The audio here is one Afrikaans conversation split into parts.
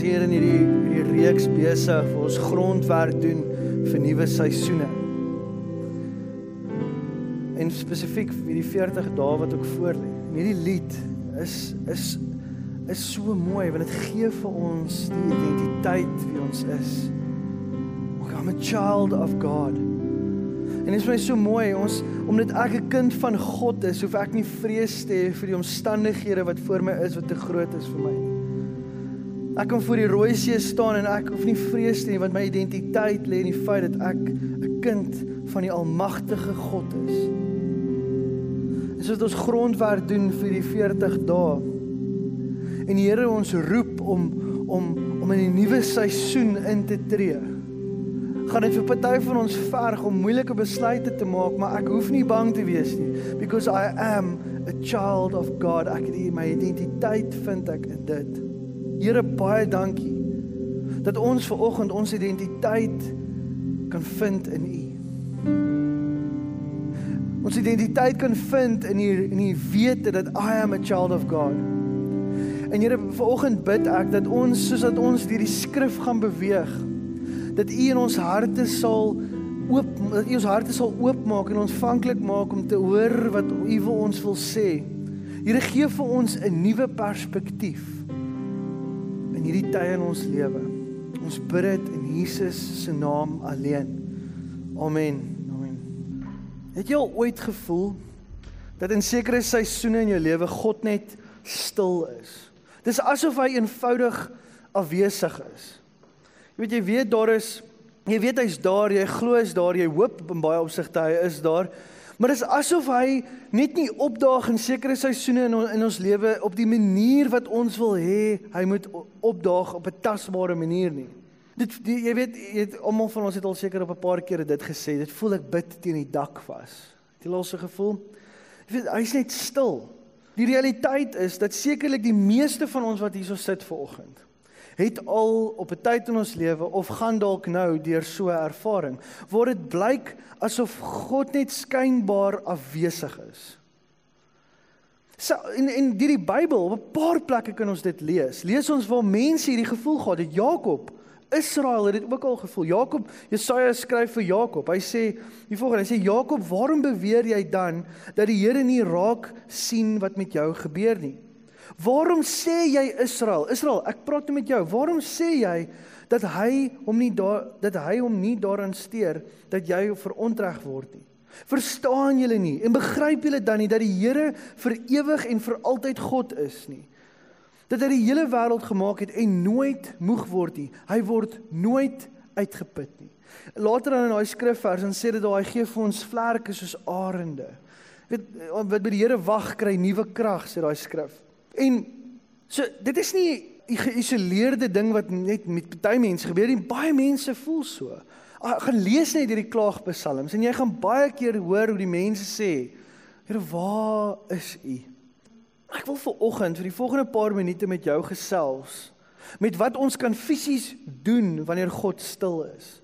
hier in hierdie hierdie reeks besig vir ons grondwerk doen vir nuwe seisoene. En spesifiek vir die 40 dae wat ook voor lê. Hierdie lied is is is so mooi want dit gee vir ons die identiteit wie ons is. I'm a child of God. En dit is my so mooi ons omdat ek 'n kind van God is, hoef ek nie vrees te hê vir die omstandighede wat voor my is wat te groot is vir my nie. Ek kan voor die rooi see staan en ek hoef nie vrees te hê want my identiteit lê in die feit dat ek 'n kind van die almagtige God is. Dis wat ons grondwerk doen vir die 40 dae. En die Here ons roep om om om in 'n nuwe seisoen in te tree. Gaan dit vir party van ons verg om moeilike besluite te maak, maar ek hoef nie bang te wees nie because I am a child of God. Ek het my identiteit vind ek in dit. Here baie dankie dat ons ver oggend ons identiteit kan vind in U. Ons identiteit kan vind in hier in die wete dat I am a child of God. En Here ver oggend bid ek dat ons soos dat ons deur die skrif gaan beweeg dat U in ons harte sal oop dat U ons harte sal oopmaak en ontvanklik maak om te hoor wat U wil ons wil sê. Here gee vir ons 'n nuwe perspektief in hierdie tye in ons lewe. Ons bid dit in Jesus se naam alleen. Amen. Amen. Het jy ooit gevoel dat in sekere seisoene in jou lewe God net stil is? Dis asof hy eenvoudig afwesig is. Jy weet jy weet daar is jy weet hy's daar, jy glo hy's daar, jy hoop in baie opsigte hy is daar. Maar dis asof hy net nie opdaag in sekere seisoene in, in ons lewe op die manier wat ons wil hê hy moet opdaag op 'n tasbare manier nie. Dit die, jy weet jy het almal van ons het al seker op 'n paar kere dit gesê. Dit voel ek bid teen die dak vas. Het jy al so gevoel? Jy weet hy's net stil. Die realiteit is dat sekerlik die meeste van ons wat hierso sit ver oggend het al op 'n tyd in ons lewe of gaan dalk nou deur so 'n ervaring waar dit blyk asof God net skynbaar afwesig is. So in in die, die Bybel op 'n paar plekke kan ons dit lees. Lees ons waar mense hierdie gevoel gehad het. Jakob, Israel het dit ook al gevoel. Jakob, Jesaja skryf vir Jakob. Hy sê die volgende, hy sê Jakob, "Waarom beweer jy dan dat die Here nie raak sien wat met jou gebeur nie?" Waarom sê jy Israel? Israel, ek praat met jou. Waarom sê jy dat hy hom nie daar dat hy hom nie daaraan steur dat jy verontreg word nie? Verstaan julle nie en begryp julle dan nie dat die Here vir ewig en vir altyd God is nie? Dat hy die hele wêreld gemaak het en nooit moeg word nie. Hy word nooit uitgeput nie. Later dan in daai skrifvers dan sê dit daai gee vir ons vlerke soos arende. Weet wat by die Here wag kry nuwe krag sê daai skrif. En so dit is nie 'n geïsoleerde ding wat net met baie mense gebeur nie. Baie mense voel so. Gaan lees net hierdie klaagpsalms en jy gaan baie keer hoor hoe die mense sê: "Here, waar is U?" Ek wil vir oggend vir die volgende paar minute met jou gesels met wat ons kan fisies doen wanneer God stil is.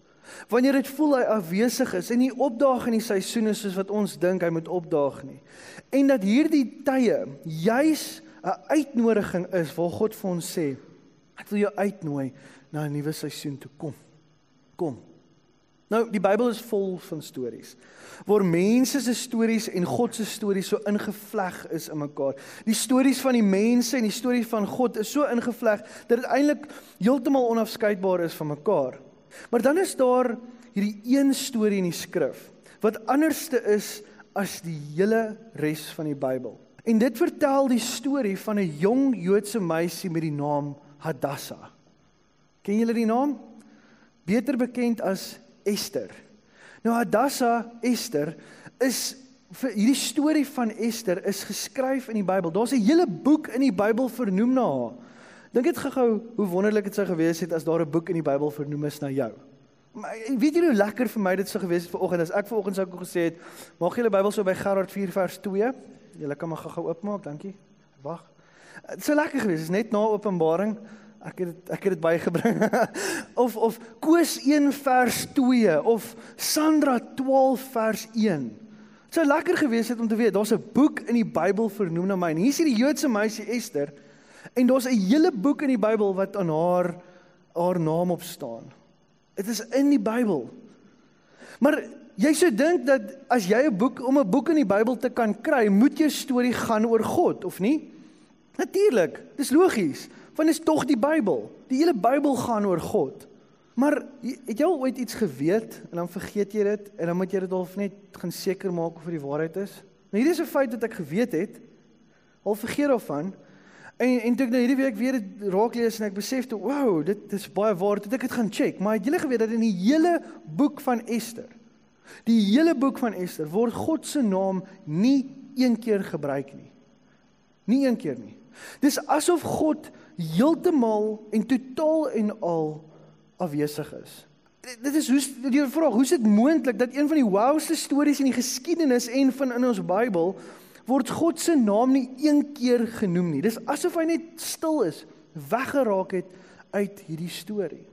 Wanneer dit voel hy afwesig is en nie opdaag in die seisoene soos wat ons dink hy moet opdaag nie. En dat hierdie tye juis 'n uitnodiging is waar God vir ons sê, ek wil jou uitnooi na 'n nuwe seisoen toe kom. Kom. Nou, die Bybel is vol van stories waar mense se stories en God se stories so ingevleg is in mekaar. Die stories van die mense en die storie van God is so ingevleg dat dit eintlik heeltemal onafskeidbaar is van mekaar. Maar dan is daar hierdie een storie in die skrif wat anderste is as die hele res van die Bybel. En dit vertel die storie van 'n jong Joodse meisie met die naam Hadassa. Ken julle die naam? Beter bekend as Esther. Nou Hadassa, Esther is vir hierdie storie van Esther is geskryf in die Bybel. Daar's 'n hele boek in die Bybel vernoem na haar. Dink dit gehou hoe wonderlik dit sou gewees het as daar 'n boek in die Bybel vernoem is na jou. Maar weet jy hoe lekker vir my dit sou gewees het vanoggend as ek vanoggend sou gesê het, maak julle Bybel so by Gerard 4 vers 2. Julle kan maar gou-gou oopmaak, dankie. Wag. Dit sou lekker gewees het net na Openbaring. Ek het ek het dit bygebring. of of Koos 1 vers 2 of Sandra 12 vers 1. Dit sou lekker gewees het om te weet daar's 'n boek in die Bybel vernoem na my. En hier is die Joodse meisie Esther. En daar's 'n hele boek in die Bybel wat aan haar haar naam op staan. Dit is in die Bybel. Maar jy sou dink dat as jy 'n boek om 'n boek in die Bybel te kan kry, moet jou storie gaan oor God, of nie? Natuurlik, dis logies, want dit is tog die Bybel. Die hele Bybel gaan oor God. Maar het jy al ooit iets geweet en dan vergeet jy dit en dan moet jy dit half net gaan seker maak of dit waarheid is? Nou hierdie is 'n feit wat ek geweet het. Al vergeet daarvan. En en toe ek nou hierdie week weer dit raak lees en ek besef toe, wow, dit is baie waar. Toe ek dit gaan check, maar het julle geweet dat in die hele boek van Ester, die hele boek van Ester word God se naam nie een keer gebruik nie. Nie een keer nie. Dis asof God heeltemal en totaal en al afwesig is. Dit is hoe die vraag, hoe is dit moontlik dat een van die wowste stories in die geskiedenis en van in ons Bybel word God se naam nie een keer genoem nie. Dis asof hy net stil is, weggeraak het uit hierdie storie.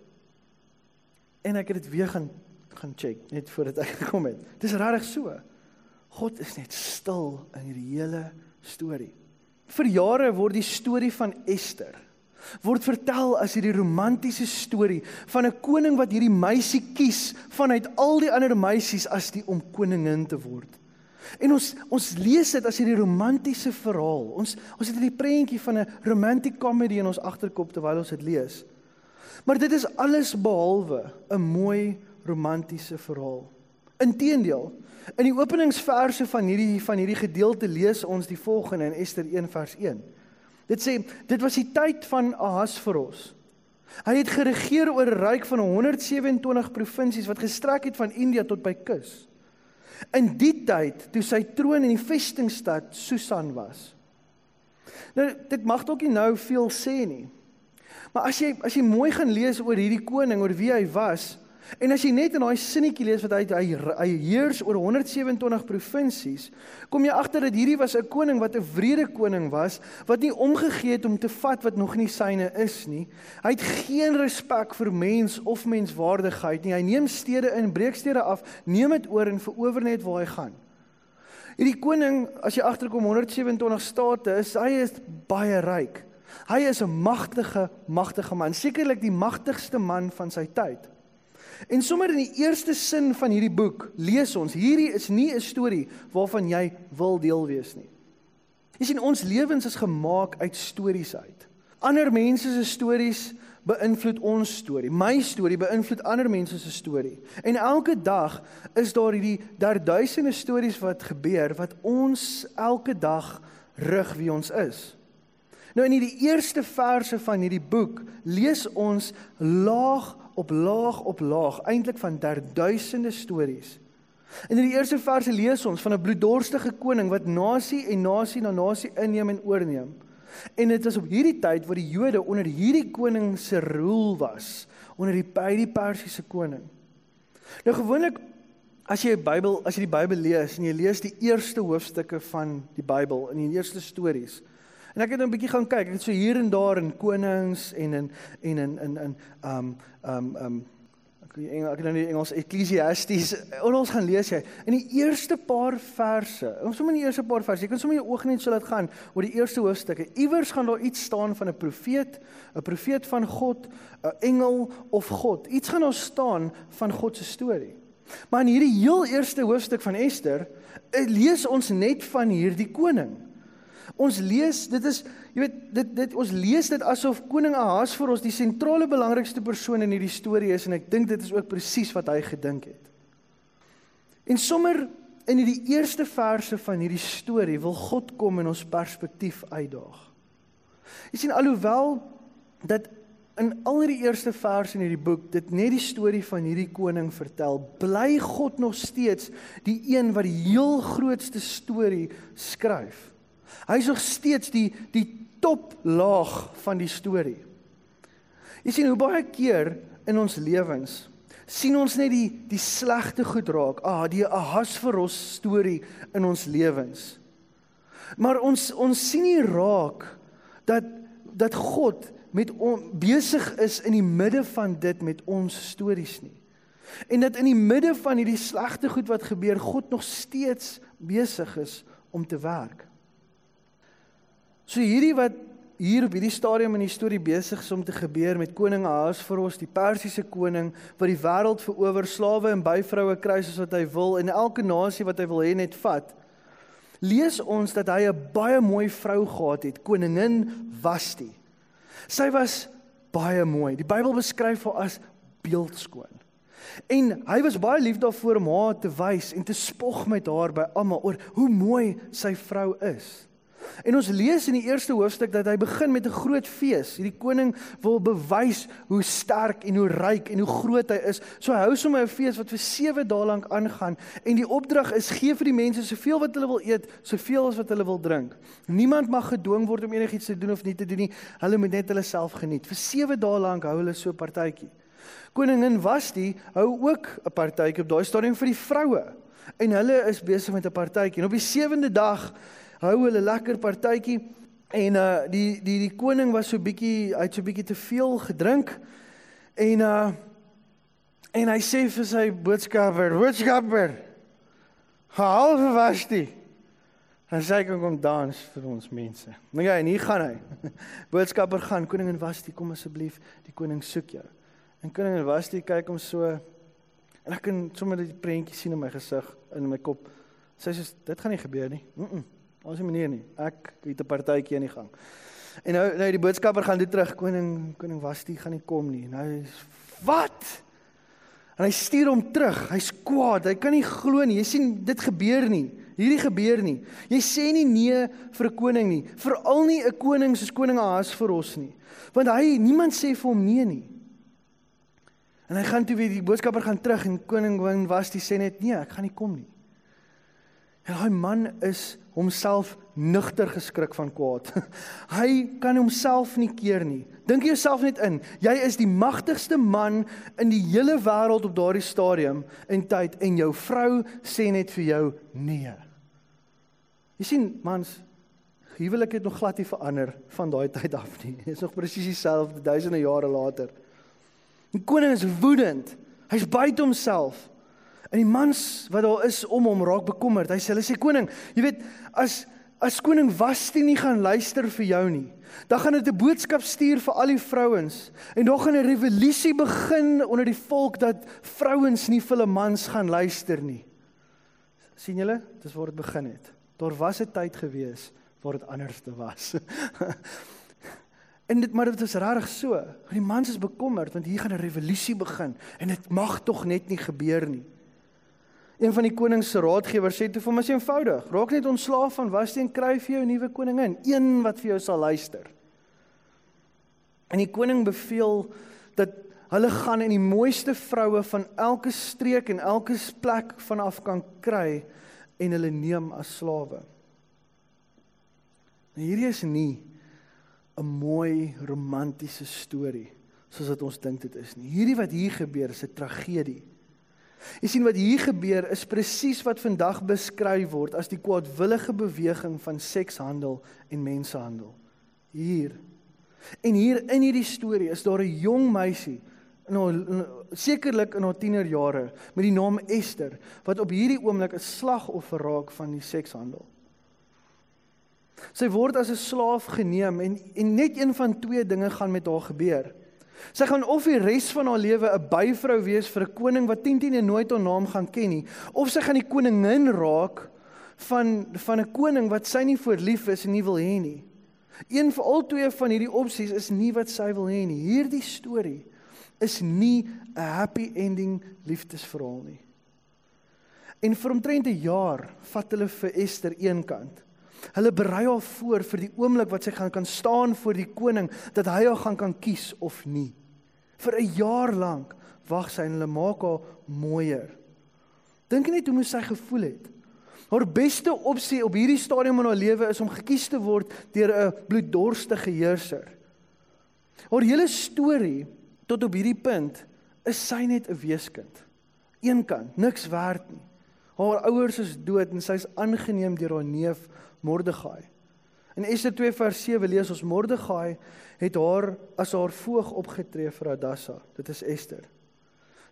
En ek het dit weer gaan gaan check net voordat ek gekom het. Dis regtig so. God is net stil in hierdie hele storie. Vir jare word die storie van Ester word vertel as hierdie romantiese storie van 'n koning wat hierdie meisie kies vanuit al die ander meisies as die om koningin te word. En ons ons lees dit as hierdie romantiese verhaal. Ons ons het hierdie prentjie van 'n romantic comedy in ons agterkop terwyl ons dit lees. Maar dit is alles behalwe 'n mooi romantiese verhaal. Inteendeel, in die openingsverse van hierdie van hierdie gedeelte lees ons die volgende in Ester 1 vers 1. Dit sê dit was die tyd van Ahasveros. Hy het geregeer oor 'n ryk van 127 provinsies wat gestrek het van India tot by kus. In die tyd toe sy troon in die vestingstad Susan was. Nou dit mag dalk nie nou veel sê nie. Maar as jy as jy mooi gaan lees oor hierdie koning, oor wie hy was, En as jy net in daai sinnetjie lees wat hy hy, hy heers oor 127 provinsies, kom jy agter dat hierdie was 'n koning wat 'n wrede koning was, wat nie omgegee het om te vat wat nog nie syne is nie. Hy het geen respek vir mens of menswaardigheid nie. Hy neem stede in, breek stede af, neem dit oor en verower net waar hy gaan. Hierdie koning, as jy agterkom 127 state is, hy is baie ryk. Hy is 'n magtige, magtige man, sekerlik die magtigste man van sy tyd. En sommer in die eerste sin van hierdie boek lees ons, hierdie is nie 'n storie waarvan jy wil deel wees nie. Jy sien ons lewens is gemaak uit stories uit. Ander mense se stories beïnvloed ons storie. My storie beïnvloed ander mense se storie. En elke dag is daar hierdie daar duisende stories wat gebeur wat ons elke dag rig wie ons is. Nou in hierdie eerste verse van hierdie boek lees ons laag op laag op laag, eintlik van duisende stories. In die eerste verse lees ons van 'n bloeddorstige koning wat nasie en nasie na nasie inneem en oorneem. En dit is op hierdie tyd waar die Jode onder hierdie koning se rule was, onder die baie Persiese koning. Nou gewoonlik as jy 'n Bybel, as jy die Bybel lees en jy lees die eerste hoofstukke van die Bybel in die eerste stories, En ek het nou 'n bietjie gaan kyk. Ek het so hier en daar in konings en in en in in in um um um ek ek het nou die Engels Ecclesiastes en ons gaan lees jy in die eerste paar verse. Ons sommer in die eerste paar verse. Jy kan sommer jou oog net so laat gaan oor die eerste hoofstukke. Iewers gaan daar iets staan van 'n profeet, 'n profeet van God, 'n engel of God. Iets gaan daar staan van God se storie. Maar in hierdie heel eerste hoofstuk van Ester eh, lees ons net van hierdie koning. Ons lees, dit is, jy weet, dit dit ons lees dit asof koning Ahas vir ons die sentrale belangrikste persoon in hierdie storie is en ek dink dit is ook presies wat hy gedink het. En sommer in hierdie eerste verse van hierdie storie wil God kom en ons perspektief uitdaag. Jy sien alhoewel dat in al die eerste verse in hierdie boek dit net die storie van hierdie koning vertel, bly God nog steeds die een wat die heel grootste storie skryf. Hy is nog steeds die die toplaag van die storie. Jy sien hoe baie keer in ons lewens sien ons net die die slegte goed raak. Ah, die Ahasveros storie in ons lewens. Maar ons ons sien nie raak dat dat God met besig is in die midde van dit met ons stories nie. En dat in die midde van hierdie slegte goed wat gebeur, God nog steeds besig is om te werk. So hierdie wat hier op hierdie stadium in die storie besig is om te gebeur met koning Ahasveros, die Persiese koning wat die wêreld verower, slawe en byvroue kry soos wat hy wil en elke nasie wat hy wil hê net vat. Lees ons dat hy 'n baie mooi vrou gehad het, koningin Vashti. Sy was baie mooi. Die Bybel beskryf haar as beeldskoon. En hy was baie lief daarvoor om haar te wys en te spog met haar by almal oor hoe mooi sy vrou is. En ons lees in die eerste hoofstuk dat hy begin met 'n groot fees. Hierdie koning wil bewys hoe sterk en hoe ryk en hoe groot hy is. So hy hou sommer 'n fees wat vir 7 dae lank aangaan en die opdrag is gee vir die mense soveel wat hulle wil eet, soveel as wat hulle wil drink. Niemand mag gedwing word om enigiets te doen of nie te doen nie. Hulle moet net hulle self geniet. Vir 7 dae lank hou hulle so 'n partytjie. Koningin Vashti hou ook 'n partytjie op daai stadium vir die vroue. En hulle is besig met 'n partytjie. En op die 7de dag hou hulle lekker partytjie en uh die die die koning was so bietjie hy het so bietjie te veel gedrink en uh en hy sê vir sy boodskapper, boodskapper, half was die. En sy kan kom dans vir ons mense. Maar ja, en hier gaan hy. Boodskapper gaan, koningin die, kom asseblief, die koning soek jou. En koningin die kyk hom so en ek kan sommer die prentjie sien in my gesig in my kop. Sy sê dit gaan nie gebeur nie. Mm. -mm. Ons is meneer nie. Ek het 'n partytjie aan die gang. En nou nou die boodskapper gaan dit terug. Koning koning Wasti gaan nie kom nie. Nou wat? En hy stuur hom terug. Hy's kwaad. Hy kan nie glo nie. Jy sien dit gebeur nie. Hierdie gebeur nie. Jy sê nie nee vir 'n koning nie. Veral nie 'n koning soos koning Ahas vir ons nie. Want hy niemand sê vir hom nee nie. En hy gaan toe weer die boodskapper gaan terug en koning Wasti sê net nee, ek gaan nie kom nie. En daai man is homself nugter geskrik van kwaad. Hy kan homself nie keer nie. Dink jouself net in. Jy is die magtigste man in die hele wêreld op daardie stadium in tyd en jou vrou sê net vir jou nee. Jy sien, mans, huwelik het nog glad nie verander van daai tyd af nie. Dit is nog presies dieselfde duisende jare later. Die koning is woedend. Hy's buite homself. En die mans wat daar is om hom raak bekommerd. Hy sê hulle sê koning, jy weet as as koning Wasti nie gaan luister vir jou nie, dan gaan dit 'n boodskap stuur vir al die vrouens en dan gaan 'n revolusie begin onder die volk dat vrouens nie vir hulle mans gaan luister nie. sien julle? Dis waar dit begin het. Daar was 'n tyd gewees waar dit anders te was. En dit maar dit is regtig so. Die mans is bekommerd want hier gaan 'n revolusie begin en dit mag tog net nie gebeur nie. Een van die koning se raadgewers sê toe vir hom is eenvoudig: "Raak net ontslaaf van Wasti en kry vir jou 'n nuwe koningin, een wat vir jou sal luister." En die koning beveel dat hulle gaan en die mooiste vroue van elke streek en elke plek vanaf kan kry en hulle neem as slawe. Nou hierdie is nie 'n mooi romantiese storie soos wat ons dink dit is nie. Hierdie wat hier gebeur is 'n tragedie. Jy sien wat hier gebeur is presies wat vandag beskryf word as die kwaadwillige beweging van sekshandel en mensenhandel. Hier. En hier in hierdie storie is daar 'n jong meisie in haar sekerlik in haar tienerjare met die naam Esther wat op hierdie oomblik 'n slagoffer raak van die sekshandel. Sy word as 'n slaaf geneem en en net een van twee dinge gaan met haar gebeur. Sy gaan of die res van haar lewe 'n byvrou wees vir 'n koning wat teen teen nooit haar naam gaan ken nie, of sy gaan die koningin raak van van 'n koning wat sy nie voor lief is en nie wil hê nie. Een van al twee van hierdie opsies is nie wat sy wil hê nie. Hierdie storie is nie 'n happy ending liefdesverhaal nie. En vir omtrent 'n jaar vat hulle vir Esther eenkant. Hulle berei haar voor vir die oomblik wat sy gaan kan staan voor die koning dat hy haar gaan kan kies of nie. Vir 'n jaar lank wag sy en hulle maak haar mooier. Dink net hoe moes sy gevoel het? Haar beste opsie op hierdie stadium in haar lewe is om gekies te word deur 'n bloeddorstige heerser. Haar hele storie tot op hierdie punt is sy net 'n weeskind. Eenkant, niks werd nie. Haar ouers is dood en sy's aangeneem deur haar neef Mordegai. In Ester 2 vers 7 lees ons Mordegai het haar as haar voog opgetree vir Hadassa. Dit is Ester.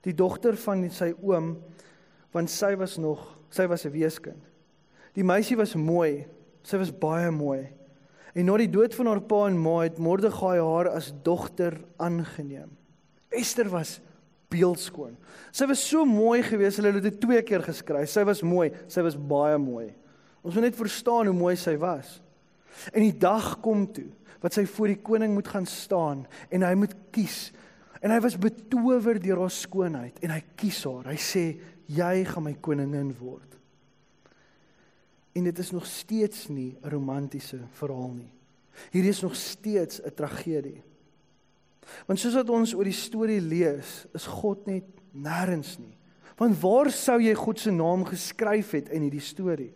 Die dogter van sy oom want sy was nog sy was 'n weeskind. Die meisie was mooi. Sy was baie mooi. En na die dood van haar pa en ma het Mordegai haar as dogter aangeneem. Ester was beeldskoon. Sy was so mooi geweest, hulle het dit twee keer geskryf. Sy was mooi, sy was baie mooi. Ons moet net verstaan hoe mooi sy was. En die dag kom toe wat sy voor die koning moet gaan staan en hy moet kies. En hy was betower deur haar skoonheid en hy kies haar. Hy sê jy gaan my koningin word. En dit is nog steeds nie 'n romantiese verhaal nie. Hier is nog steeds 'n tragedie. Want soos wat ons oor die storie lees, is God net nêrens nie. Want waar sou jy God se naam geskryf het in hierdie storie?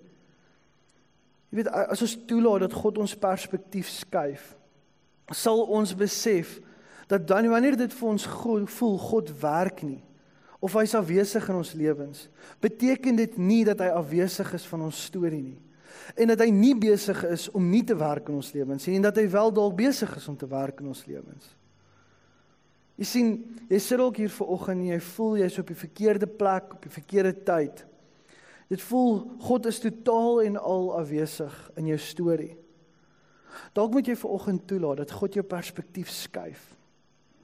Jy weet as ons toelaat dat God ons perspektief skuif, sal ons besef dat dan wanneer dit vir ons God, voel God werk nie of hy's afwesig in ons lewens, beteken dit nie dat hy afwesig is van ons storie nie en dat hy nie besig is om nie te werk in ons lewens nie en dat hy wel dalk besig is om te werk in ons lewens. Jy sien, jy sit dalk hier ver oggend en jy voel jy's op die verkeerde plek op die verkeerde tyd. Dit voel God is totaal en al afwesig in jou storie. Dalk moet jy ver oggend toelaat dat God jou perspektief skuif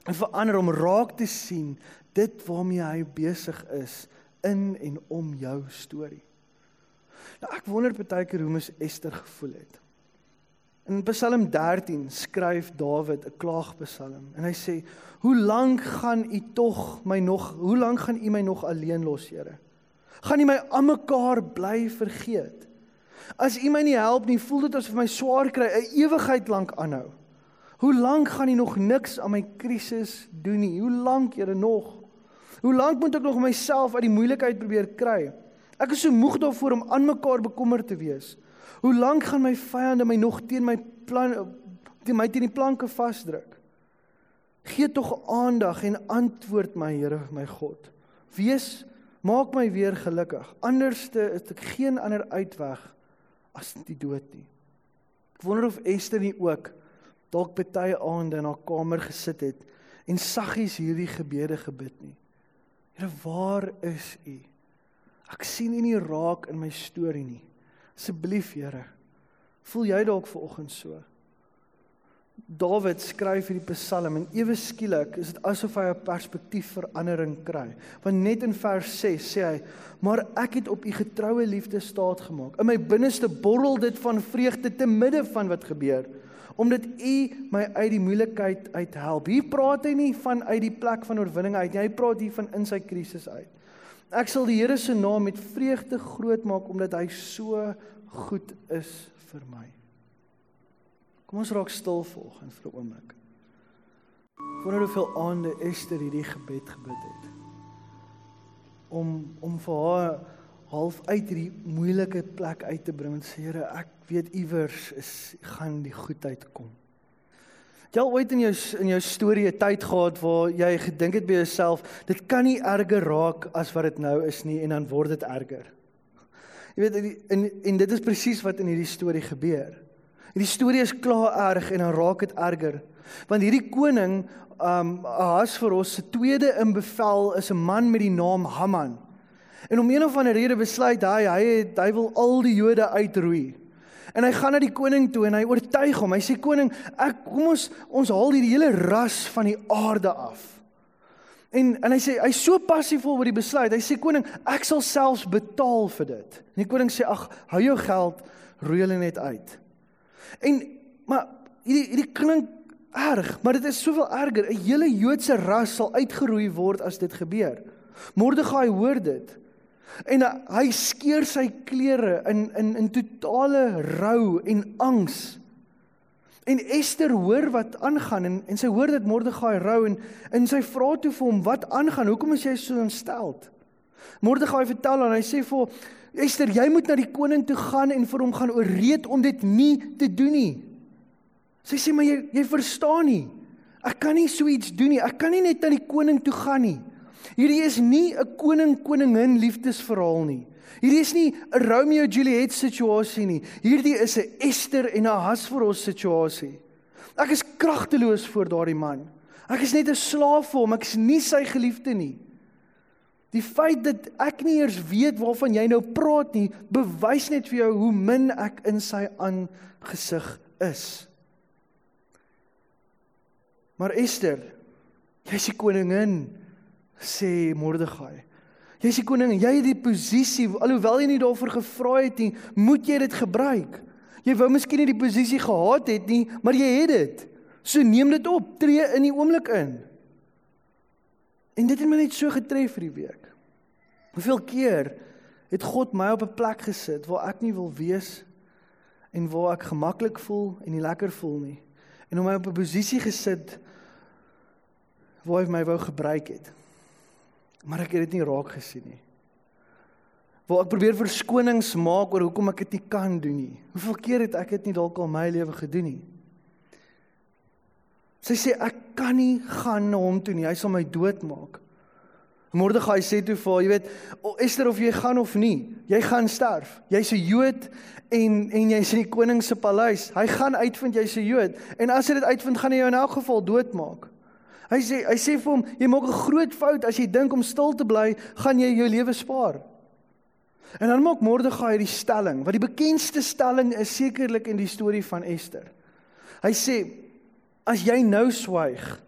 en verander om raak te sien dit waarmee hy besig is in en om jou storie. Nou ek wonder baie keer hoe mens Ester gevoel het. In Psalm 13 skryf Dawid 'n klaagpsalm en hy sê: "Hoe lank gaan u tog my nog, hoe lank gaan u my nog alleen los, Here? Gaan u my aan mekaar bly vergeet? As u my nie help nie, voel dit asof my swaar kry 'n ewigheid lank aanhou. Hoe lank gaan u nog niks aan my krisis doen nie? Hoe lank, Here, nog? Hoe lank moet ek nog myself uit die moeilikheid probeer kry? Ek is so moeg daarvoor om aan mekaar bekommerd te wees." Hoe lank gaan my vyande my nog teen my plan teen my teen die planke vasdruk? Gee tog aandag en antwoord my Here, my God. Wees maak my weer gelukkig. Anderste is ek geen ander uitweg as die dood nie. Ek wonder of Esther nie ook dalk baie aande in haar kamer gesit het en saggies hierdie gebede gebid nie. Here, waar is U? Ek sien U nie raak in my storie nie. Asseblief, Here. Voel jy dalk ver oggend so? Dawid skryf hierdie Psalm en ewe skielik is dit asof hy 'n perspektiefverandering kry. Want net in vers 6 sê hy: "Maar ek het op u getroue liefde staat gemaak. In my binneste borrel dit van vreugde te midde van wat gebeur, omdat u my uit die moeilikheid uithelp." Hier praat hy nie van uit die plek van oorwinning uit nie. Hy praat hier van in sy krisis uit. Ek sal die Here se naam met vreugde groot maak omdat hy so goed is vir my. Kom ons raak stil vanoggend vir 'n oomblik. Wonder hoeveel aande Esther hierdie gebed gebid het. Om om vir haar half uit hierdie moeilike plek uit te bring en sê Here, ek weet iewers is gaan die goedheid kom. Jy al ooit in jou in jou storie 'n tyd gehad waar jy gedink het by jouself, dit kan nie erger raak as wat dit nou is nie en dan word dit erger. Jy weet en en dit is presies wat in hierdie storie gebeur. Hierdie storie is klaar erg en dan raak dit erger. Want hierdie koning um Ahasveros se tweede in bevel is 'n man met die naam Haman. En om een of ander rede besluit hy hy het, hy wil al die Jode uitroei. En hy gaan na die koning toe en hy oortuig hom. Hy sê koning, ek kom ons ons haal hierdie hele ras van die aarde af. En en hy sê hy's so passievol oor die besluit. Hy sê koning, ek sal selfs betaal vir dit. En die koning sê ag, hou jou geld, roei hulle net uit. En maar hierdie hierdie klink erg, maar dit is soveel erger. 'n Hele Joodse ras sal uitgeroei word as dit gebeur. Mordegai hoor dit. En hy skeur sy klere in in in totale rou en angs. En Ester hoor wat aangaan en en sy hoor dat Mordegai rou en en sy vra toe vir hom wat aangaan. Hoekom is jy so ontsteld? Mordegai vertel aan hy sê vir Ester, jy moet na die koning toe gaan en vir hom gaan ooreed om dit nie te doen nie. Sy sê maar jy jy verstaan nie. Ek kan nie so iets doen nie. Ek kan nie net na die koning toe gaan nie. Hierdie is nie 'n koning koningin liefdesverhaal nie. Hierdie is nie 'n Romeo Juliet situasie nie. Hierdie is 'n Esther en 'n Ahasveros situasie. Ek is kragteloos voor daardie man. Ek is net 'n slaaf vir hom. Ek is nie sy geliefde nie. Die feit dat ek nie eers weet waarvan jy nou praat nie, bewys net vir jou hoe min ek in sy aangesig is. Maar Ester, jy's die koningin, sê Mordegai. Jy's die koning, jy het die posisie, alhoewel jy nie daarvoor gevra het nie, moet jy dit gebruik. Jy wou miskien nie die posisie gehad het nie, maar jy het dit. So neem dit op, tree in die oomblik in. En dit het my net so getref vir die week. Hoeveel keer het God my op 'n plek gesit waar ek nie wil wees en waar ek gemaklik voel en nie lekker voel nie. En hom my op 'n posisie gesit waar hy my wou gebruik het. Maar ek het dit nie raak gesien nie. Waar ek probeer verskonings maak oor hoekom ek dit nie kan doen nie. Hoeveel keer het ek dit nie dalk al my lewe gedoen nie? Sy sê ek kan nie gaan na hom toe nie. Hy sal my doodmaak. Mordegai sê toe vir haar, jy weet, Esther of jy gaan of nie, jy gaan sterf. Jy's 'n Jood en en jy's in die koning se paleis. Hy gaan uitvind jy's 'n Jood en as hy dit uitvind, gaan hy jou in elk geval doodmaak. Hy sê hy sê vir hom, jy maak 'n groot fout as jy dink om stil te bly, gaan jy jou lewe spaar. En dan maak Mordegai die stelling, wat die bekendste stelling is sekerlik in die storie van Esther. Hy sê as jy nou swyg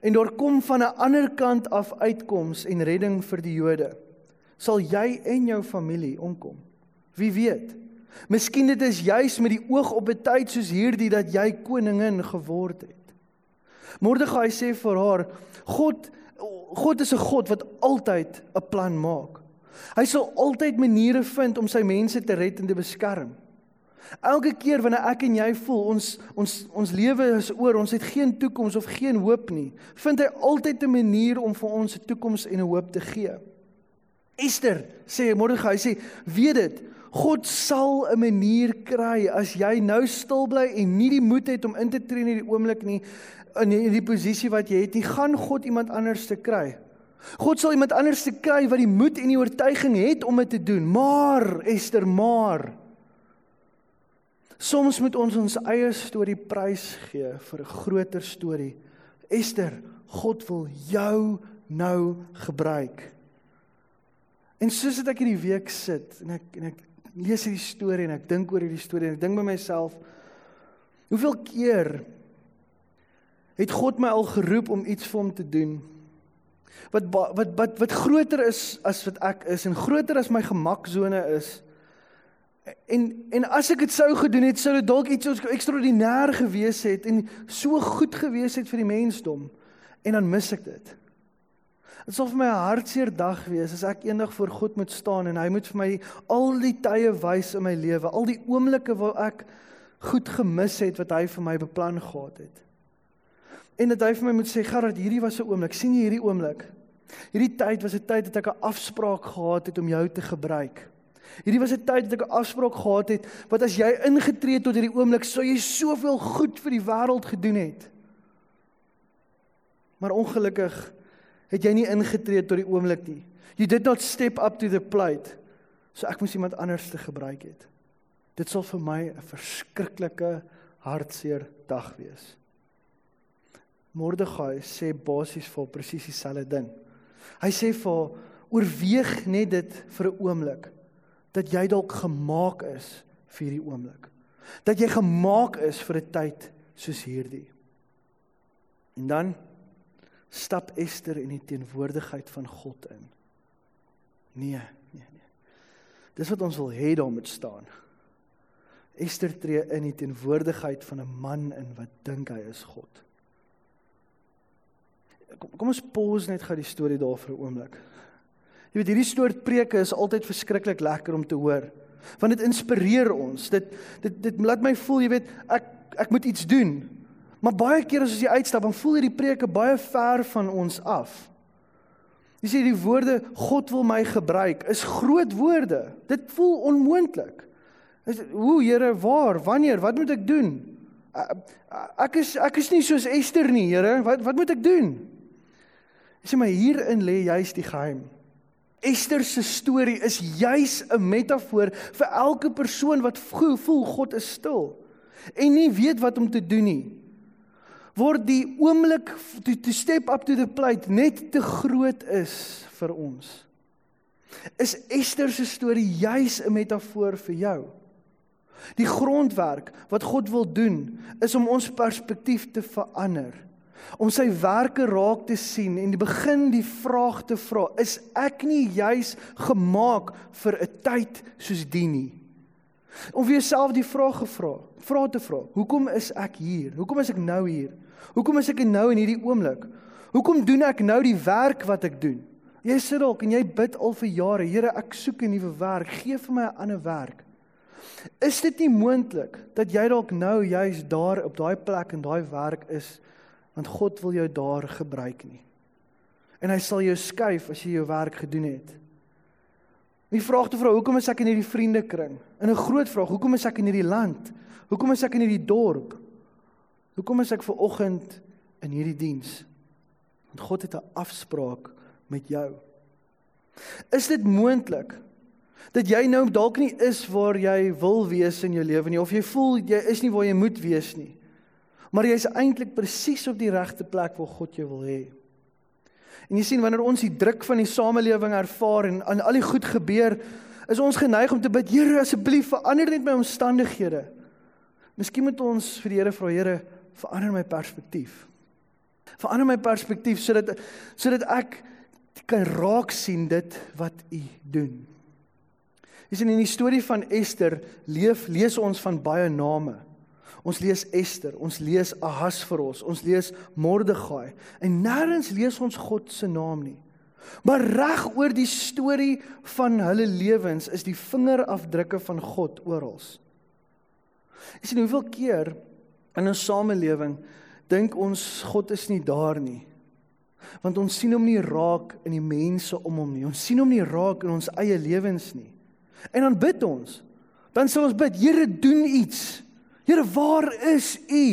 en daar kom van 'n ander kant af uitkoms en redding vir die Jode, sal jy en jou familie omkom. Wie weet? Miskien dit is juis met die oog op 'n tyd soos hierdie dat jy koningin geword het. Mordegai sê vir haar, God God is 'n God wat altyd 'n plan maak. Hy sal altyd maniere vind om sy mense te red en te beskerm. Elke keer wanneer ek en jy voel ons ons ons lewe is oor, ons het geen toekoms of geen hoop nie, vind hy altyd 'n manier om vir ons 'n toekoms en 'n hoop te gee. Esther sê Mordegai sê, weet dit, God sal 'n manier kry as jy nou stil bly en nie die moed het om in te tree in hierdie oomblik nie in hierdie posisie wat jy het nie, gaan God iemand anders te kry. God sal iemand anders te kry wat die moed en die oortuiging het om dit te doen. Maar Esther, maar Soms moet ons ons eie storie prys gee vir 'n groter storie. Esther, God wil jou nou gebruik. En soos dit ek hierdie week sit en ek en ek lees hierdie storie en ek dink oor hierdie storie en ek dink by myself hoeveel keer het God my al geroep om iets vir hom te doen wat wat wat wat groter is as wat ek is en groter as my gemaksone is En en as ek dit sou gedoen het, sou dit dalk iets ekstraordinêr gewees het en so goed gewees het vir die mensdom. En dan mis ek dit. Dit sal vir my 'n hartseer dag wees as ek eendag voor God moet staan en hy moet vir my al die tye wys in my lewe, al die oomblikke waar ek goed gemis het wat hy vir my beplan gehad het. En dat hy vir my moet sê, "Gerard, hierdie was 'n oomblik. sien jy hierdie oomblik? Hierdie tyd was 'n tyd dat ek 'n afspraak gehad het om jou te gebruik." Hierdie was 'n tyd dat ek 'n afspraak gehad het wat as jy ingetree het tot hierdie oomblik sou jy soveel goed vir die wêreld gedoen het. Maar ongelukkig het jy nie ingetree tot die oomblik nie. You did not step up to the plate. So ek moes iemand anders te gebruik het. Dit sal vir my 'n verskriklike hartseer dag wees. Mordegai sê basies vir presies dieselfde ding. Hy sê vir oorweeg net dit vir 'n oomblik dat jy dalk gemaak is vir hierdie oomblik. Dat jy gemaak is vir 'n tyd soos hierdie. En dan stap Ester in die teenwoordigheid van God in. Nee, nee, nee. Dis wat ons wil hê daar moet staan. Ester tree in die teenwoordigheid van 'n man in wat dink hy is God. Kom, kom ons pause net gou die storie daar vir 'n oomblik. Jy weet hierdie soort preke is altyd verskriklik lekker om te hoor. Want dit inspireer ons. Dit dit dit laat my voel, jy weet, ek ek moet iets doen. Maar baie keer as ons hier uitstap, dan voel hierdie preke baie ver van ons af. Jy sien die woorde God wil my gebruik is groot woorde. Dit voel onmoontlik. Is hoe Here, waar, wanneer, wat moet ek doen? Ek is ek is nie soos Ester nie, Here. Wat wat moet ek doen? Jy sê maar hierin lê juist die geheim. Ester se storie is juis 'n metafoor vir elke persoon wat voel God is stil en nie weet wat om te doen nie. Word die oomblik to, to step up to the plate net te groot is vir ons. Is Ester se storie juis 'n metafoor vir jou? Die grondwerk wat God wil doen, is om ons perspektief te verander. Om sy werke raak te sien en die begin die vraag te vra, is ek nie juis gemaak vir 'n tyd soos die nie? Om vir jouself die vraag gevra, vra te vra, hoekom is ek hier? Hoekom is ek nou hier? Hoekom is ek nou in hierdie oomblik? Hoekom doen ek nou die werk wat ek doen? Jy sit dalk en jy bid al vir jare, Here, ek soek 'n nuwe werk, gee vir my 'n ander werk. Is dit nie moontlik dat jy dalk nou juis daar op daai plek en daai werk is want God wil jou daar gebruik nie. En hy sal jou skuif as jy jou werk gedoen het. Die vraag te vra, hoekom is ek in hierdie vriendekring? En 'n groot vraag, hoekom is ek in hierdie land? Hoekom is ek in hierdie dorp? Hoekom is ek ver oggend in hierdie diens? Want God het 'n afspraak met jou. Is dit moontlik dat jy nou dalk nie is waar jy wil wees in jou lewe nie of jy voel jy is nie waar jy moet wees nie? Maar jy's eintlik presies op die regte plek waar God jou wil hê. En jy sien wanneer ons die druk van die samelewing ervaar en aan al die goed gebeur, is ons geneig om te bid, Here, asseblief verander net my omstandighede. Miskien moet ons vir die Here vra, Here, verander my perspektief. Verander my perspektief sodat sodat ek kan raak sien dit wat U doen. Jy sien in die storie van Ester leef lees ons van baie name. Ons lees Ester, ons lees Ahasveros, ons lees Mordegai en nêrens lees ons God se naam nie. Maar reg oor die storie van hulle lewens is die vingerafdrukke van God oral. Jy sien hoeveel keer in 'n samelewing dink ons God is nie daar nie. Want ons sien hom nie raak in die mense om hom nie. Ons sien hom nie raak in ons eie lewens nie. En dan bid ons. Dan sê ons bid, Here, doen iets. Here, waar is U?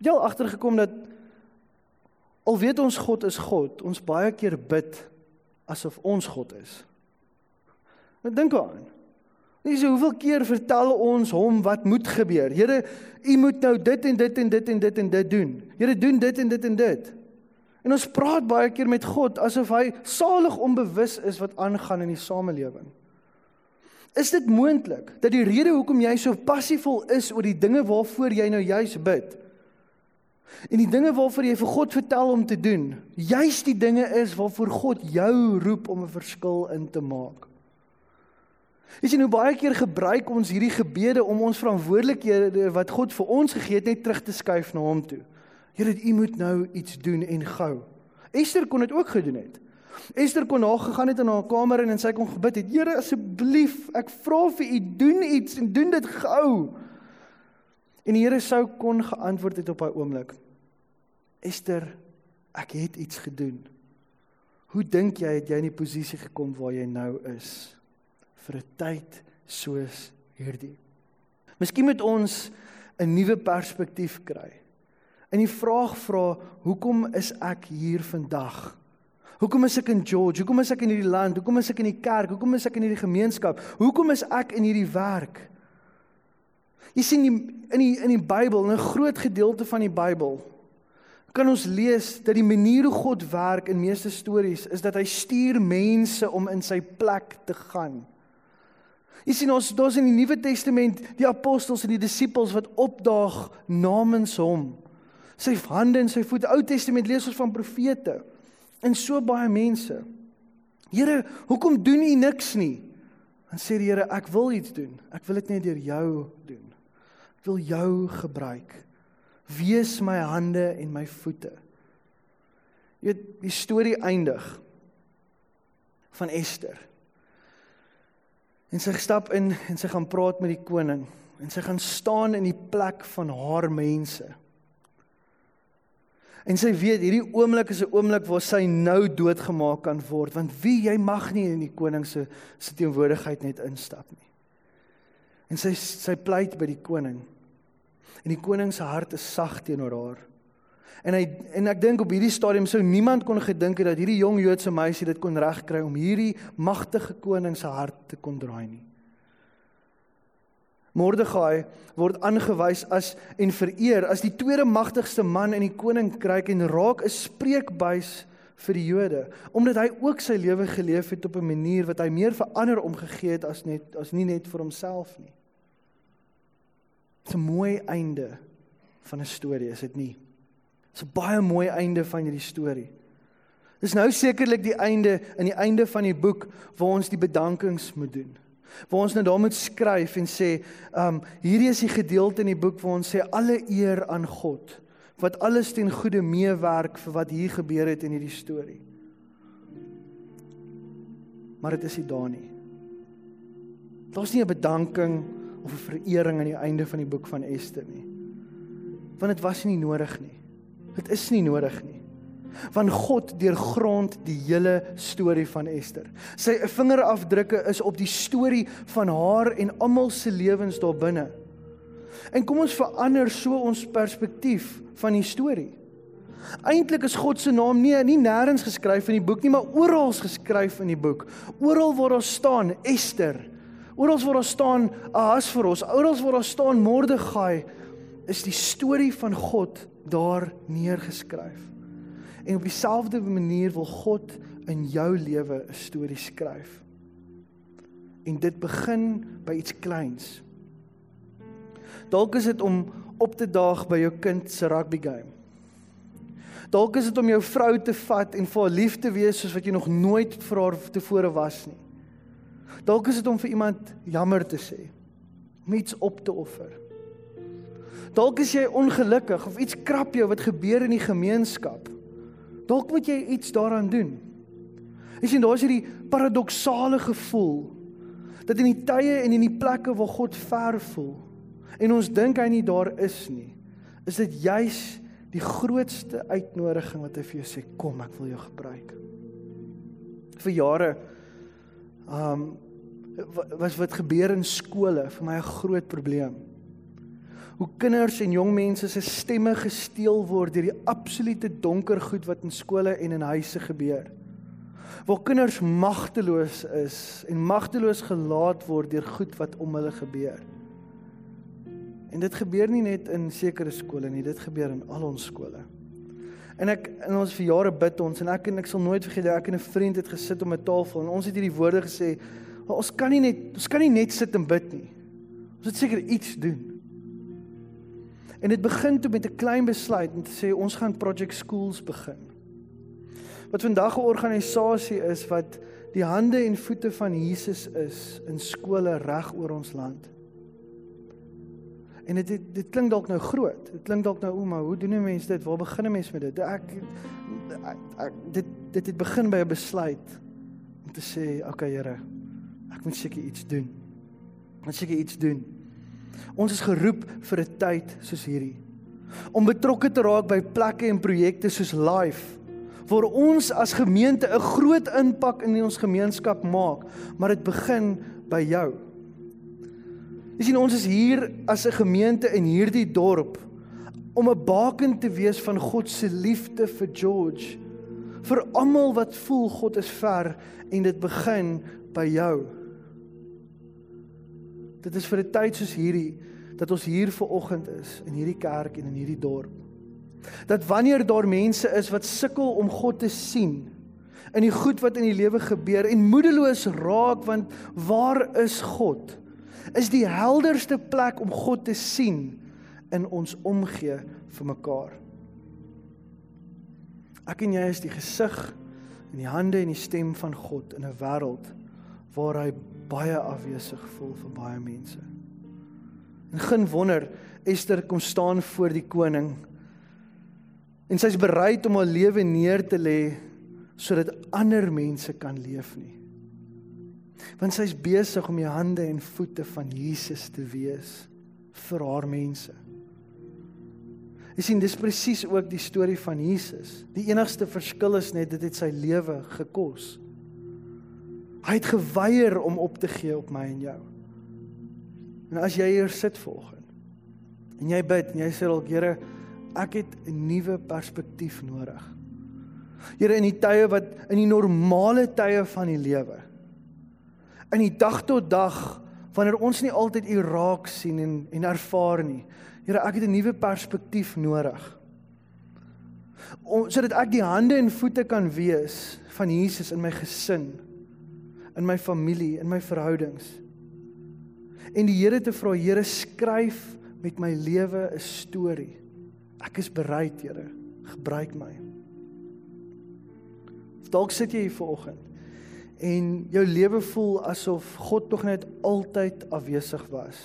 Het jy al agtergekom dat al weet ons God is God, ons baie keer bid asof ons God is? Wat dink aan? Dis hoeveel keer vertel ons hom wat moet gebeur? Here, U moet nou dit en dit en dit en dit en dit doen. Here, doen dit en dit en dit. En ons praat baie keer met God asof hy salig onbewus is wat aangaan in die samelewing. Is dit moontlik dat die rede hoekom jy so passievol is oor die dinge waarvoor jy nou juis bid en die dinge waarvoor jy vir God vertel om te doen, juis die dinge is waarvoor God jou roep om 'n verskil in te maak? Jy sien hoe baie keer gebruik ons hierdie gebede om ons verantwoordelikhede wat God vir ons gegee het net terug te skuif na hom toe. Here, U moet nou iets doen en gou. Esther kon dit ook gedoen het. Esther kon na gegaan het in haar kamer en sy kon gebid het. Here asseblief, ek vra vir u doen iets en doen dit gou. En die Here sou kon geantwoord het op haar oomblik. Esther, ek het iets gedoen. Hoe dink jy het jy in die posisie gekom waar jy nou is vir 'n tyd soos hierdie? Miskien moet ons 'n nuwe perspektief kry. En die vraag vra, hoekom is ek hier vandag? Hoekom is ek in George? Hoekom is ek in hierdie land? Hoekom is ek in die kerk? Hoekom is ek in hierdie gemeenskap? Hoekom is ek in hierdie werk? Jy sien die, in die in die Bybel, 'n groot gedeelte van die Bybel, kan ons lees dat die manier hoe God werk in meeste stories is dat hy stuur mense om in sy plek te gaan. Jy sien ons daar's in die Nuwe Testament die apostels en die disippels wat opdaag namens hom. Sy hande en sy voete. Ou Testament lees ons van profete in so baie mense. Here, hoekom doen U niks nie? Dan sê die Here, ek wil iets doen. Ek wil dit net deur jou doen. Ek wil jou gebruik. Wees my hande en my voete. Jy weet, die storie eindig van Ester. En sy stap in en sy gaan praat met die koning en sy gaan staan in die plek van haar mense. En sy weet hierdie oomblik is 'n oomblik waar sy nou doodgemaak kan word want wie jy mag nie in die koning se se teenwoordigheid net instap nie. En sy sy pleit by die koning. En die koning se hart is sag teenoor haar. En hy en ek dink op hierdie stadium sou niemand kon gedink het dat hierdie jong Joodse meisie dit kon regkry om hierdie magtige koning se hart te kon draai nie. Mordegai word aangewys as en vereer as die tweede magtigste man in die koninkryk en raak 'n spreekbuis vir die Jode omdat hy ook sy lewe geleef het op 'n manier wat hy meer vir ander omgegee het as net as nie net vir homself nie. Dit's 'n mooi einde van 'n storie, is dit nie? Dit's 'n baie mooi einde van hierdie storie. Dis nou sekerlik die einde in die einde van die boek waar ons die bedankings moet doen. Waar ons nou daar moet skryf en sê, um hierdie is die gedeelte in die boek waar ons sê alle eer aan God wat alles ten goeie meewerk vir wat hier gebeur het in hierdie storie. Maar dit is nie daar nie. Daar's nie 'n bedanking of 'n verering aan die einde van die boek van Ester nie. Want dit was nie nodig nie. Dit is nie nodig nie. Want God deurgrond die hele storie van Ester. Sy vingerafdrukke is op die storie van haar en almal se lewens daar binne. En kom ons verander so ons perspektief van die storie. Eintlik is God se naam nie nie nêrens geskryf in die boek nie, maar oral geskryf in die boek. Oral waar daar staan Ester, Oral waar daar staan Ahasveros, oral waar daar staan Mordegai, is die storie van God daar neergeskryf. En op dieselfde manier wil God in jou lewe 'n storie skryf. En dit begin by iets kleins. Dalk is dit om op te daag by jou kind se rugby game. Dalk is dit om jou vrou te vat en vir haar lief te wees soos wat jy nog nooit vir haar tevore was nie. Dalk is dit om vir iemand jammer te sê, om iets op te offer. Dalk is jy ongelukkig of iets krap jou wat gebeur in die gemeenskap. Dalk moet jy iets daaraan doen. Jy sien daar's hierdie paradoksale gevoel dat in die tye en in die plekke waar God ver voel en ons dink hy nie daar is nie, is dit juis die grootste uitnodiging wat hy vir jou sê kom ek wil jou gebruik. Vir jare um was wat gebeur in skole vir my 'n groot probleem. Hoe kinders en jong mense se stemme gesteel word deur die absolute donker goed wat in skole en in huise gebeur. Waar kinders magteloos is en magteloos gelaat word deur goed wat om hulle gebeur. En dit gebeur nie net in sekere skole nie, dit gebeur in al ons skole. En ek in ons vir jare bid ons en ek en ek sal nooit vergeet ek en 'n vriend het gesit om 'n tafel en ons het hierdie woorde gesê ons kan nie net ons kan nie net sit en bid nie. Ons moet seker iets doen. En dit begin toe met 'n klein besluit om te sê ons gaan Project Schools begin. Wat vandag 'n organisasie is wat die hande en voete van Jesus is in skole reg oor ons land. En dit dit, dit klink dalk nou groot. Dit klink dalk nou o, maar hoe doen 'n mens dit? Waar begin 'n mens met dit? Ek, ek, ek dit dit het begin by 'n besluit om te sê, "Oké, okay, Here, Ek moet seker iets doen. Ek moet seker iets doen. Ons is geroep vir 'n tyd soos hierdie. Om betrokke te raak by plekke en projekte soos Life waar ons as gemeente 'n groot impak in ons gemeenskap maak, maar dit begin by jou. Jy sien ons is hier as 'n gemeente in hierdie dorp om 'n baken te wees van God se liefde vir George. Vir almal wat voel God is ver en dit begin by jou. Dit is vir 'n tyd soos hierdie dat ons hier ver oggend is in hierdie kerk en in hierdie dorp. Dat wanneer daar mense is wat sukkel om God te sien in die goed wat in die lewe gebeur en moedeloos raak want waar is God? Is die helderste plek om God te sien in ons omgee vir mekaar. Ek en jy is die gesig en die hande en die stem van God in 'n wêreld waar hy baie afwesig voel vir baie mense. En geen wonder Ester kom staan voor die koning en sy's bereid om haar lewe neer te lê sodat ander mense kan leef nie. Want sy's besig om die hande en voete van Jesus te wees vir haar mense. Jy sien dis presies ook die storie van Jesus. Die enigste verskil is net dit het sy lewe gekos. Hy het geweier om op te gee op my en jou. En as jy hier sit volgens en jy bid en jy sê dalk Here, ek het 'n nuwe perspektief nodig. Here in die tye wat in die normale tye van die lewe. In die dag tot dag wanneer ons nie altyd U raak sien en en ervaar nie. Here, ek het 'n nuwe perspektief nodig. Om sodat ek die hande en voete kan wees van Jesus in my gesin in my familie, in my verhoudings. En die Here te vra, Here, skryf met my lewe 'n storie. Ek is bereid, Here. Gebruik my. Dalk sit jy hier vanoggend en jou lewe voel asof God nog net altyd afwesig was.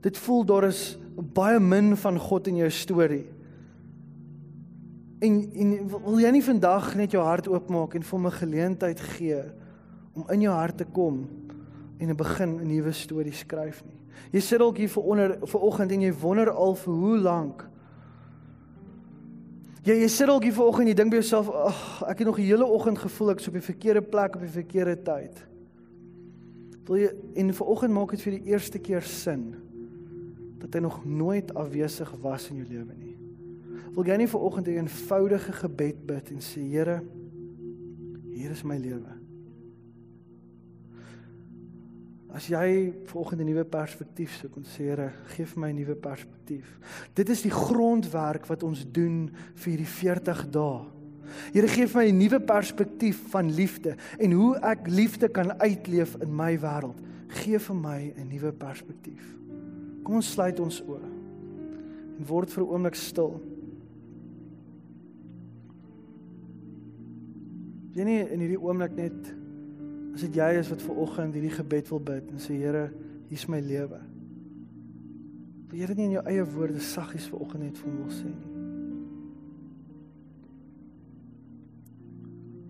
Dit voel daar is baie min van God in jou storie. En en wil jy nie vandag net jou hart oopmaak en vir hom 'n geleentheid gee om in jou hart te kom en 'n begin 'n nuwe storie skryf nie. Jy sit dalk hier vir onder vir oggend en jy wonder al vir hoe lank Jy jy sit dalk hier vanoggend en jy dink by jouself, "Ag, ek het nog die hele oggend gevoel ek is op die verkeerde plek op die verkeerde tyd." Wil jy en vanoggend maak dit vir die eerste keer sin dat hy nog nooit afwesig was in jou lewe nie. Wil jy nie vanoggend 'n eenvoudige gebed bid en sê, "Here, hier is my lewe." As jy volgende nuwe perspektief soek en sê Here, gee vir my 'n nuwe perspektief. Dit is die grondwerk wat ons doen vir hierdie 40 dae. Here gee vir my 'n nuwe perspektief van liefde en hoe ek liefde kan uitleef in my wêreld. Gee vir my 'n nuwe perspektief. Kom ons sluit ons oë en word vir 'n oomblik stil. Jy nie in hierdie oomblik net As dit jy is wat ver oggend hierdie gebed wil bid en sê Here, hier's my lewe. Wil jy dit nie in jou eie woorde saggies ver oggend net vir wil sê nie?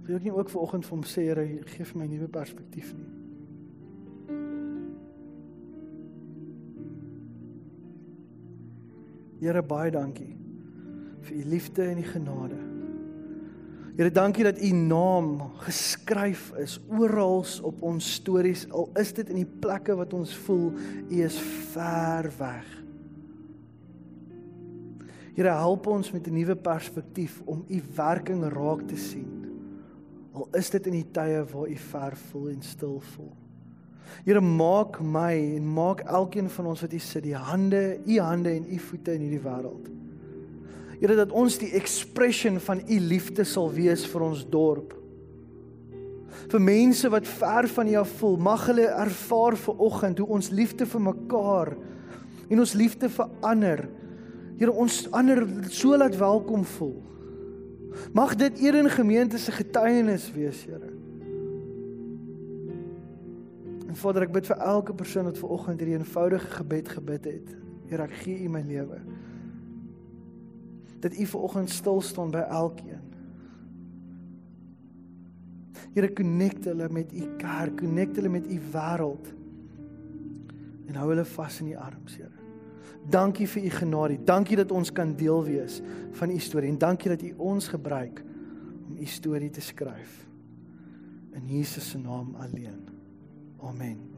Wil jy nie ook ver oggend vir hom sê Here, gee vir my 'n nuwe perspektief nie? Here, baie dankie vir u liefde en u genade. Here, dankie dat u naam geskryf is oral op ons stories. Al is dit in die plekke wat ons voel u is ver weg. Here, help ons met 'n nuwe perspektief om u werking raak te sien. Al is dit in die tye waar u ver voel en stil voel. Here, maak my en maak elkeen van ons wat hier sit, die hande, u hande en u voete in hierdie wêreld. Here dat ons die expression van u liefde sal wees vir ons dorp. Vir mense wat ver van u af voel, mag hulle ervaar ver oggend hoe ons liefde vir mekaar en ons liefde vir ander. Here ons ander so laat welkom voel. Mag dit eer in gemeente se getuienis wees, Here. En Vader, ek bid vir elke persoon wat ver oggend hierdie eenvoudige gebed gebid het. Here, ek gee u my lewe dat u vanoggend stil staan by elkeen. Here connect hulle met u kerk, connect hulle met u wêreld. En hou hulle vas in u arms, Here. Dankie vir u genade. Dankie dat ons kan deel wees van u storie en dankie dat u ons gebruik om u storie te skryf. In Jesus se naam alleen. Amen.